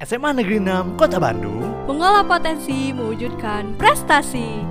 SMA Negeri 6 Kota Bandung. Mengolah potensi mewujudkan prestasi.